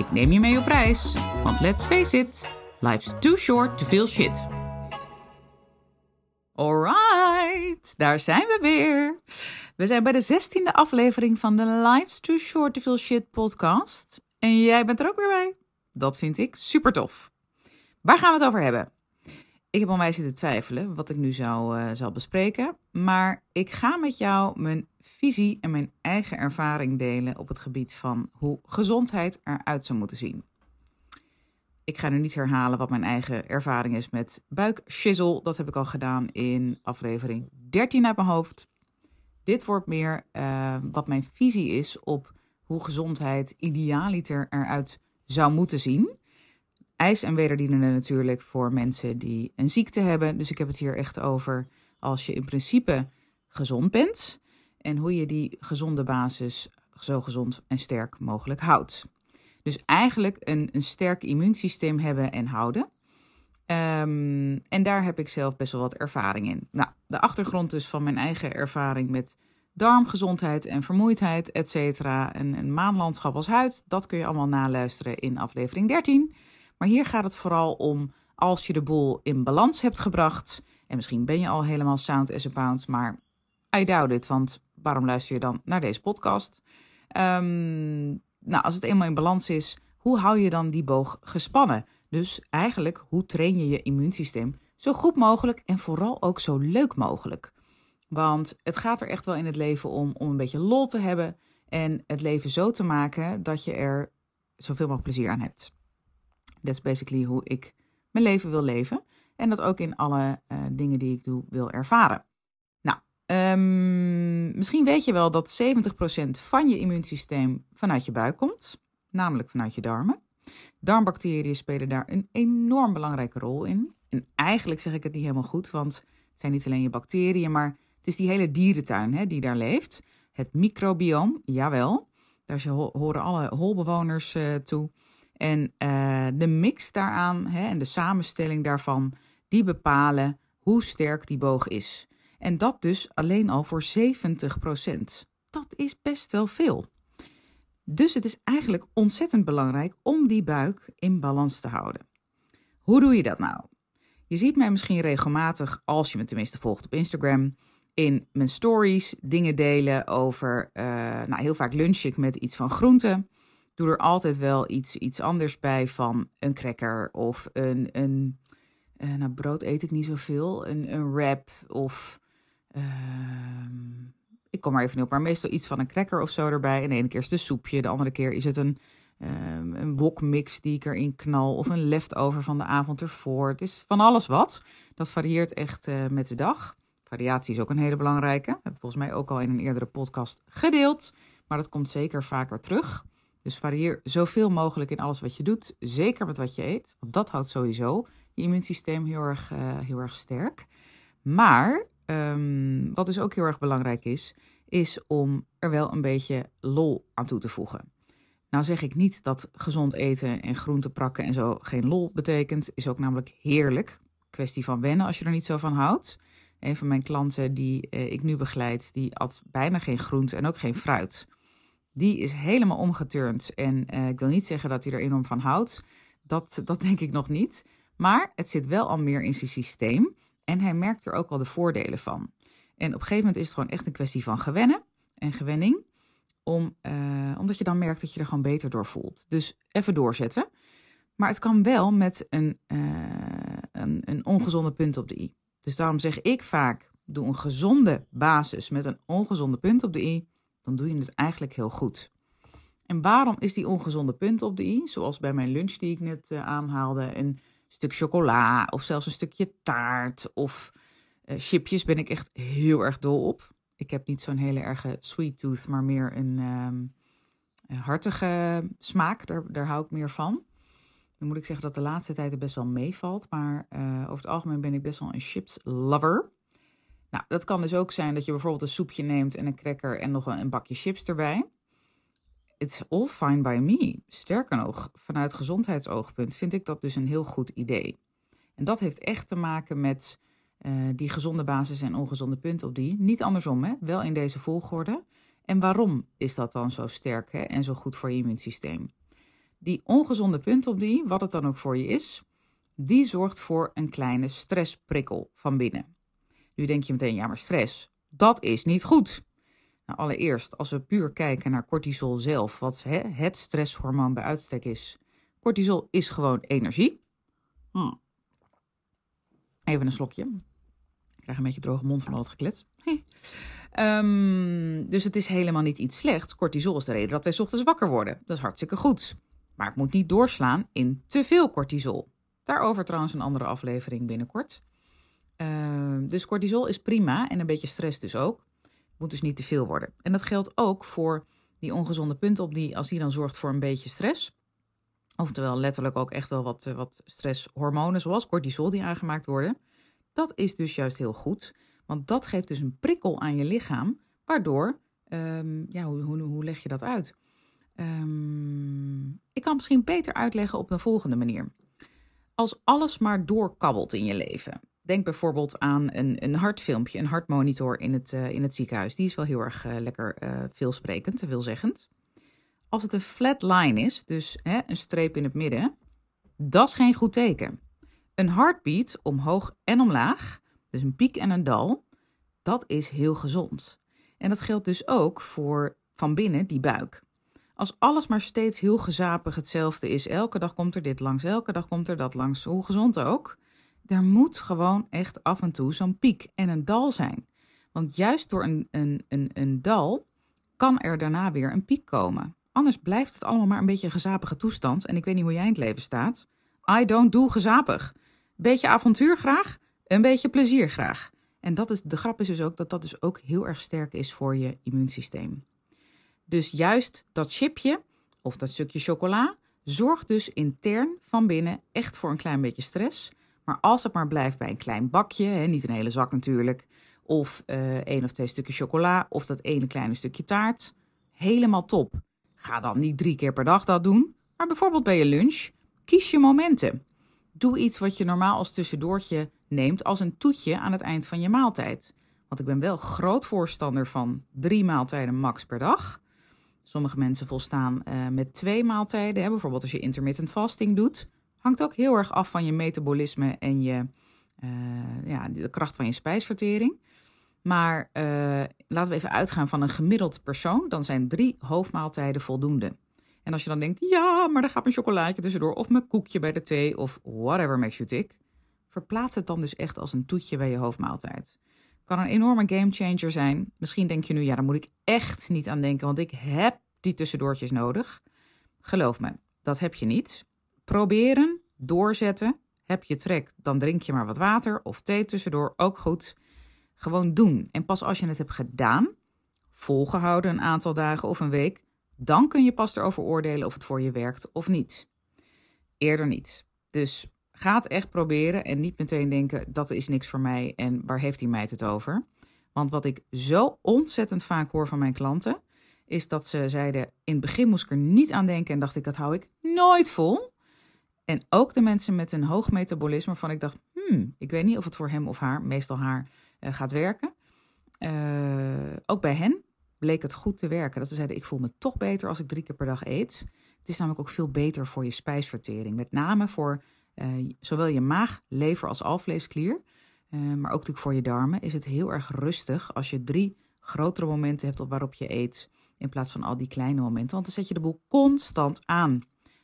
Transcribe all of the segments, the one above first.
Ik neem je mee op reis, want let's face it, life's too short to feel shit. Alright, daar zijn we weer. We zijn bij de zestiende aflevering van de Life's Too Short to Feel Shit podcast. En jij bent er ook weer bij. Dat vind ik super tof. Waar gaan we het over hebben? Ik heb al mij zitten twijfelen wat ik nu zou, uh, zal bespreken. Maar ik ga met jou mijn visie en mijn eigen ervaring delen op het gebied van hoe gezondheid eruit zou moeten zien. Ik ga nu niet herhalen wat mijn eigen ervaring is met buikschizzel. Dat heb ik al gedaan in aflevering 13 uit mijn hoofd. Dit wordt meer uh, wat mijn visie is op hoe gezondheid idealiter eruit zou moeten zien. IJs en wederdienende natuurlijk voor mensen die een ziekte hebben. Dus ik heb het hier echt over als je in principe gezond bent en hoe je die gezonde basis zo gezond en sterk mogelijk houdt. Dus eigenlijk een, een sterk immuunsysteem hebben en houden. Um, en daar heb ik zelf best wel wat ervaring in. Nou, de achtergrond dus van mijn eigen ervaring met darmgezondheid en vermoeidheid, et cetera. En een maanlandschap als huid, dat kun je allemaal naluisteren in aflevering 13. Maar hier gaat het vooral om als je de boel in balans hebt gebracht. En misschien ben je al helemaal sound as a pound, maar I doubt it, want waarom luister je dan naar deze podcast? Um, nou, als het eenmaal in balans is, hoe hou je dan die boog gespannen? Dus eigenlijk, hoe train je je immuunsysteem zo goed mogelijk en vooral ook zo leuk mogelijk? Want het gaat er echt wel in het leven om om een beetje lol te hebben en het leven zo te maken dat je er zoveel mogelijk plezier aan hebt. That's basically hoe ik mijn leven wil leven en dat ook in alle uh, dingen die ik doe wil ervaren. Nou, um, misschien weet je wel dat 70% van je immuunsysteem vanuit je buik komt, namelijk vanuit je darmen. Darmbacteriën spelen daar een enorm belangrijke rol in. En eigenlijk zeg ik het niet helemaal goed, want het zijn niet alleen je bacteriën, maar het is die hele dierentuin hè, die daar leeft. Het microbioom, jawel. Daar horen alle holbewoners uh, toe. En uh, de mix daaraan hè, en de samenstelling daarvan, die bepalen hoe sterk die boog is. En dat dus alleen al voor 70% Dat is best wel veel. Dus het is eigenlijk ontzettend belangrijk om die buik in balans te houden. Hoe doe je dat nou? Je ziet mij misschien regelmatig, als je me tenminste volgt op Instagram, in mijn stories dingen delen over. Uh, nou, heel vaak lunch ik met iets van groenten. Doe er altijd wel iets, iets anders bij van een cracker of een. een uh, nou, brood eet ik niet zoveel. Een, een wrap of. Uh, ik kom maar even niet op, maar meestal iets van een cracker of zo erbij. En de ene keer is het een soepje, de andere keer is het een, um, een wokmix die ik erin knal. Of een leftover van de avond ervoor. Het is van alles wat. Dat varieert echt uh, met de dag. Variatie is ook een hele belangrijke. Heb ik volgens mij ook al in een eerdere podcast gedeeld. Maar dat komt zeker vaker terug. Dus varieer zoveel mogelijk in alles wat je doet. Zeker met wat je eet. Want dat houdt sowieso je immuunsysteem heel erg, uh, heel erg sterk. Maar um, wat dus ook heel erg belangrijk is, is om er wel een beetje lol aan toe te voegen. Nou zeg ik niet dat gezond eten en groente prakken en zo geen lol betekent. Is ook namelijk heerlijk. Kwestie van wennen als je er niet zo van houdt. Een van mijn klanten die eh, ik nu begeleid, die at bijna geen groente en ook geen fruit. Die is helemaal omgeturnd. En eh, ik wil niet zeggen dat hij er enorm van houdt. Dat, dat denk ik nog niet. Maar het zit wel al meer in zijn systeem. En hij merkt er ook al de voordelen van. En op een gegeven moment is het gewoon echt een kwestie van gewennen en gewenning. Om, uh, omdat je dan merkt dat je er gewoon beter door voelt. Dus even doorzetten. Maar het kan wel met een, uh, een, een ongezonde punt op de i. Dus daarom zeg ik vaak: doe een gezonde basis met een ongezonde punt op de i. Dan doe je het eigenlijk heel goed. En waarom is die ongezonde punt op de i? Zoals bij mijn lunch die ik net uh, aanhaalde. Een stuk chocola of zelfs een stukje taart of uh, chipjes ben ik echt heel erg dol op. Ik heb niet zo'n hele erge sweet tooth, maar meer een, um, een hartige smaak. Daar, daar hou ik meer van. Dan moet ik zeggen dat de laatste tijd het best wel meevalt. Maar uh, over het algemeen ben ik best wel een chips lover. Nou, dat kan dus ook zijn dat je bijvoorbeeld een soepje neemt en een cracker en nog een, bakje chips erbij. It's all fine by me. Sterker nog, vanuit gezondheidsoogpunt vind ik dat dus een heel goed idee. En dat heeft echt te maken met uh, die gezonde basis en ongezonde punten op die. Niet andersom, hè? wel in deze volgorde. En waarom is dat dan zo sterk hè? en zo goed voor je immuunsysteem? Die ongezonde punten op die, wat het dan ook voor je is, die zorgt voor een kleine stressprikkel van binnen. Nu denk je meteen, ja maar stress, dat is niet goed. Nou, allereerst, als we puur kijken naar cortisol zelf, wat hè, het stresshormoon bij uitstek is. Cortisol is gewoon energie. Hm. Even een slokje. Ik krijg een beetje droge mond van al het geklets. um, dus het is helemaal niet iets slechts. Cortisol is de reden dat wij ochtends wakker worden. Dat is hartstikke goed. Maar het moet niet doorslaan in te veel cortisol. Daarover trouwens een andere aflevering binnenkort. Uh, dus cortisol is prima en een beetje stress dus ook. Moet dus niet te veel worden. En dat geldt ook voor die ongezonde punten op die, als die dan zorgt voor een beetje stress. Oftewel letterlijk ook echt wel wat, wat stresshormonen zoals cortisol die aangemaakt worden. Dat is dus juist heel goed. Want dat geeft dus een prikkel aan je lichaam. Waardoor, um, ja, hoe, hoe, hoe leg je dat uit? Um, ik kan misschien beter uitleggen op de volgende manier. Als alles maar doorkabbelt in je leven. Denk bijvoorbeeld aan een, een hartfilmpje, een hartmonitor in het, uh, in het ziekenhuis. Die is wel heel erg uh, lekker uh, veelsprekend, veelzeggend. Als het een flat line is, dus hè, een streep in het midden, dat is geen goed teken. Een heartbeat omhoog en omlaag, dus een piek en een dal, dat is heel gezond. En dat geldt dus ook voor van binnen die buik. Als alles maar steeds heel gezapig hetzelfde is, elke dag komt er dit langs, elke dag komt er dat langs, hoe gezond ook, er moet gewoon echt af en toe zo'n piek en een dal zijn. Want juist door een, een, een, een dal kan er daarna weer een piek komen. Anders blijft het allemaal maar een beetje een gezapige toestand. En ik weet niet hoe jij in het leven staat. I don't do gezapig. Beetje avontuur graag, een beetje plezier graag. En dat is, de grap is dus ook dat dat dus ook heel erg sterk is voor je immuunsysteem. Dus juist dat chipje of dat stukje chocola zorgt dus intern van binnen echt voor een klein beetje stress. Maar als het maar blijft bij een klein bakje, hè, niet een hele zak natuurlijk, of uh, één of twee stukjes chocola, of dat ene kleine stukje taart, helemaal top. Ga dan niet drie keer per dag dat doen, maar bijvoorbeeld bij je lunch, kies je momenten. Doe iets wat je normaal als tussendoortje neemt als een toetje aan het eind van je maaltijd. Want ik ben wel groot voorstander van drie maaltijden max per dag. Sommige mensen volstaan uh, met twee maaltijden. Hè. Bijvoorbeeld als je intermittent fasting doet. Hangt ook heel erg af van je metabolisme en je, uh, ja, de kracht van je spijsvertering. Maar uh, laten we even uitgaan van een gemiddeld persoon. Dan zijn drie hoofdmaaltijden voldoende. En als je dan denkt, ja, maar daar gaat mijn chocolaatje tussendoor. Of mijn koekje bij de thee. Of whatever makes you tick. Verplaats het dan dus echt als een toetje bij je hoofdmaaltijd. Kan een enorme gamechanger zijn. Misschien denk je nu, ja, daar moet ik echt niet aan denken. Want ik heb die tussendoortjes nodig. Geloof me, dat heb je niet. Proberen, doorzetten. Heb je trek, dan drink je maar wat water of thee tussendoor, ook goed. Gewoon doen. En pas als je het hebt gedaan, volgehouden een aantal dagen of een week, dan kun je pas erover oordelen of het voor je werkt of niet. Eerder niet. Dus ga het echt proberen en niet meteen denken dat is niks voor mij en waar heeft die meid het over? Want wat ik zo ontzettend vaak hoor van mijn klanten, is dat ze zeiden: in het begin moest ik er niet aan denken en dacht ik dat hou ik nooit vol. En ook de mensen met een hoog metabolisme, waarvan ik dacht, hmm, ik weet niet of het voor hem of haar, meestal haar, uh, gaat werken. Uh, ook bij hen bleek het goed te werken. Dat ze zeiden, ik voel me toch beter als ik drie keer per dag eet. Het is namelijk ook veel beter voor je spijsvertering. Met name voor uh, zowel je maag, lever als alvleesklier. maar ook natuurlijk voor je darmen is het heel erg rustig als je drie grotere momenten hebt op waarop je eet. In plaats van al die kleine momenten. Want dan zet je de boel constant aan.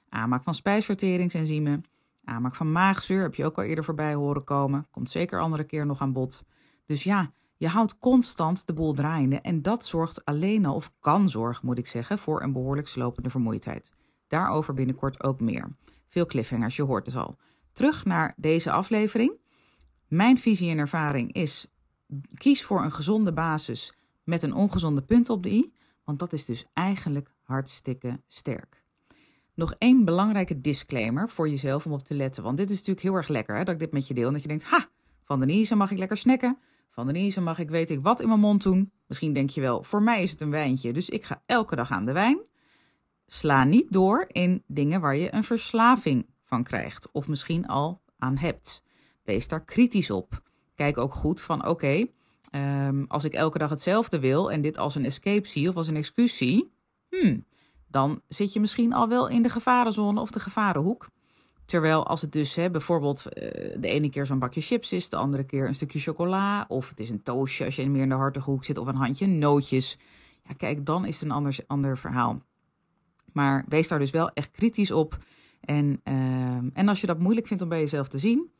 Aanmaak van spijsverteringsenzymen, aanmaak van maagzuur, heb je ook al eerder voorbij horen komen. Komt zeker andere keer nog aan bod. Dus ja, je houdt constant de boel draaiende en dat zorgt alleen al, of kan zorgen moet ik zeggen, voor een behoorlijk slopende vermoeidheid. Daarover binnenkort ook meer. Veel cliffhangers, je hoort het al. Terug naar deze aflevering. Mijn visie en ervaring is: kies voor een gezonde basis met een ongezonde punt op de i, want dat is dus eigenlijk hartstikke sterk. Nog één belangrijke disclaimer voor jezelf om op te letten. Want dit is natuurlijk heel erg lekker hè, dat ik dit met je deel. Dat je denkt, ha, van Denise mag ik lekker snacken. Van Denise mag ik weet ik wat in mijn mond doen. Misschien denk je wel, voor mij is het een wijntje. Dus ik ga elke dag aan de wijn. Sla niet door in dingen waar je een verslaving van krijgt. Of misschien al aan hebt. Wees daar kritisch op. Kijk ook goed van oké, ehm, als ik elke dag hetzelfde wil en dit als een escape zie of als een excuus zie, hmm, dan zit je misschien al wel in de gevarenzone of de gevarenhoek. Terwijl als het dus hè, bijvoorbeeld uh, de ene keer zo'n bakje chips is, de andere keer een stukje chocola, of het is een toastje als je meer in de hartige hoek zit, of een handje nootjes. Ja, kijk, dan is het een ander, ander verhaal. Maar wees daar dus wel echt kritisch op. En, uh, en als je dat moeilijk vindt om bij jezelf te zien,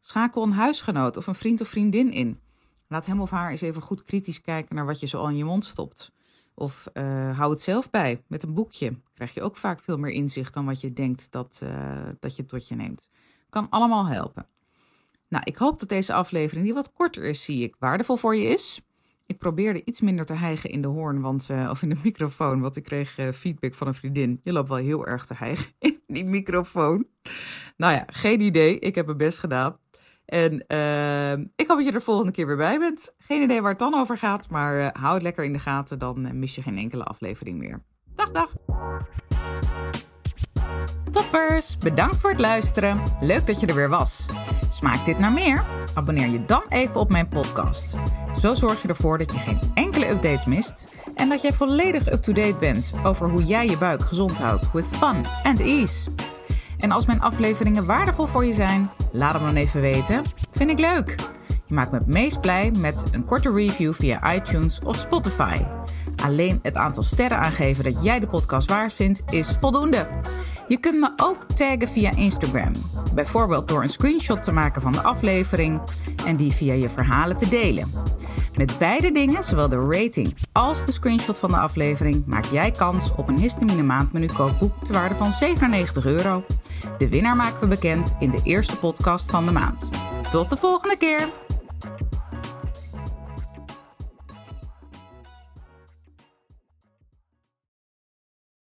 schakel een huisgenoot of een vriend of vriendin in. Laat hem of haar eens even goed kritisch kijken naar wat je zo al in je mond stopt. Of uh, hou het zelf bij met een boekje. Krijg je ook vaak veel meer inzicht dan wat je denkt dat, uh, dat je tot je neemt. Kan allemaal helpen. Nou, ik hoop dat deze aflevering, die wat korter is, zie ik, waardevol voor je is. Ik probeerde iets minder te hijgen in de hoorn, want, uh, of in de microfoon, want ik kreeg feedback van een vriendin. Je loopt wel heel erg te hijgen in die microfoon. Nou ja, geen idee. Ik heb mijn best gedaan. En uh, ik hoop dat je er volgende keer weer bij bent. Geen idee waar het dan over gaat, maar uh, hou het lekker in de gaten, dan mis je geen enkele aflevering meer. Dag, dag! Toppers, bedankt voor het luisteren. Leuk dat je er weer was. Smaakt dit naar meer? Abonneer je dan even op mijn podcast. Zo zorg je ervoor dat je geen enkele updates mist en dat jij volledig up-to-date bent over hoe jij je buik gezond houdt with fun and ease. En als mijn afleveringen waardevol voor je zijn, laat hem dan even weten. Vind ik leuk. Je maakt me het meest blij met een korte review via iTunes of Spotify. Alleen het aantal sterren aangeven dat jij de podcast waard vindt is voldoende. Je kunt me ook taggen via Instagram. Bijvoorbeeld door een screenshot te maken van de aflevering en die via je verhalen te delen. Met beide dingen, zowel de rating als de screenshot van de aflevering, maak jij kans op een histamine maandmenu kookboek te waarde van 97 euro. De winnaar maken we bekend in de eerste podcast van de maand. Tot de volgende keer!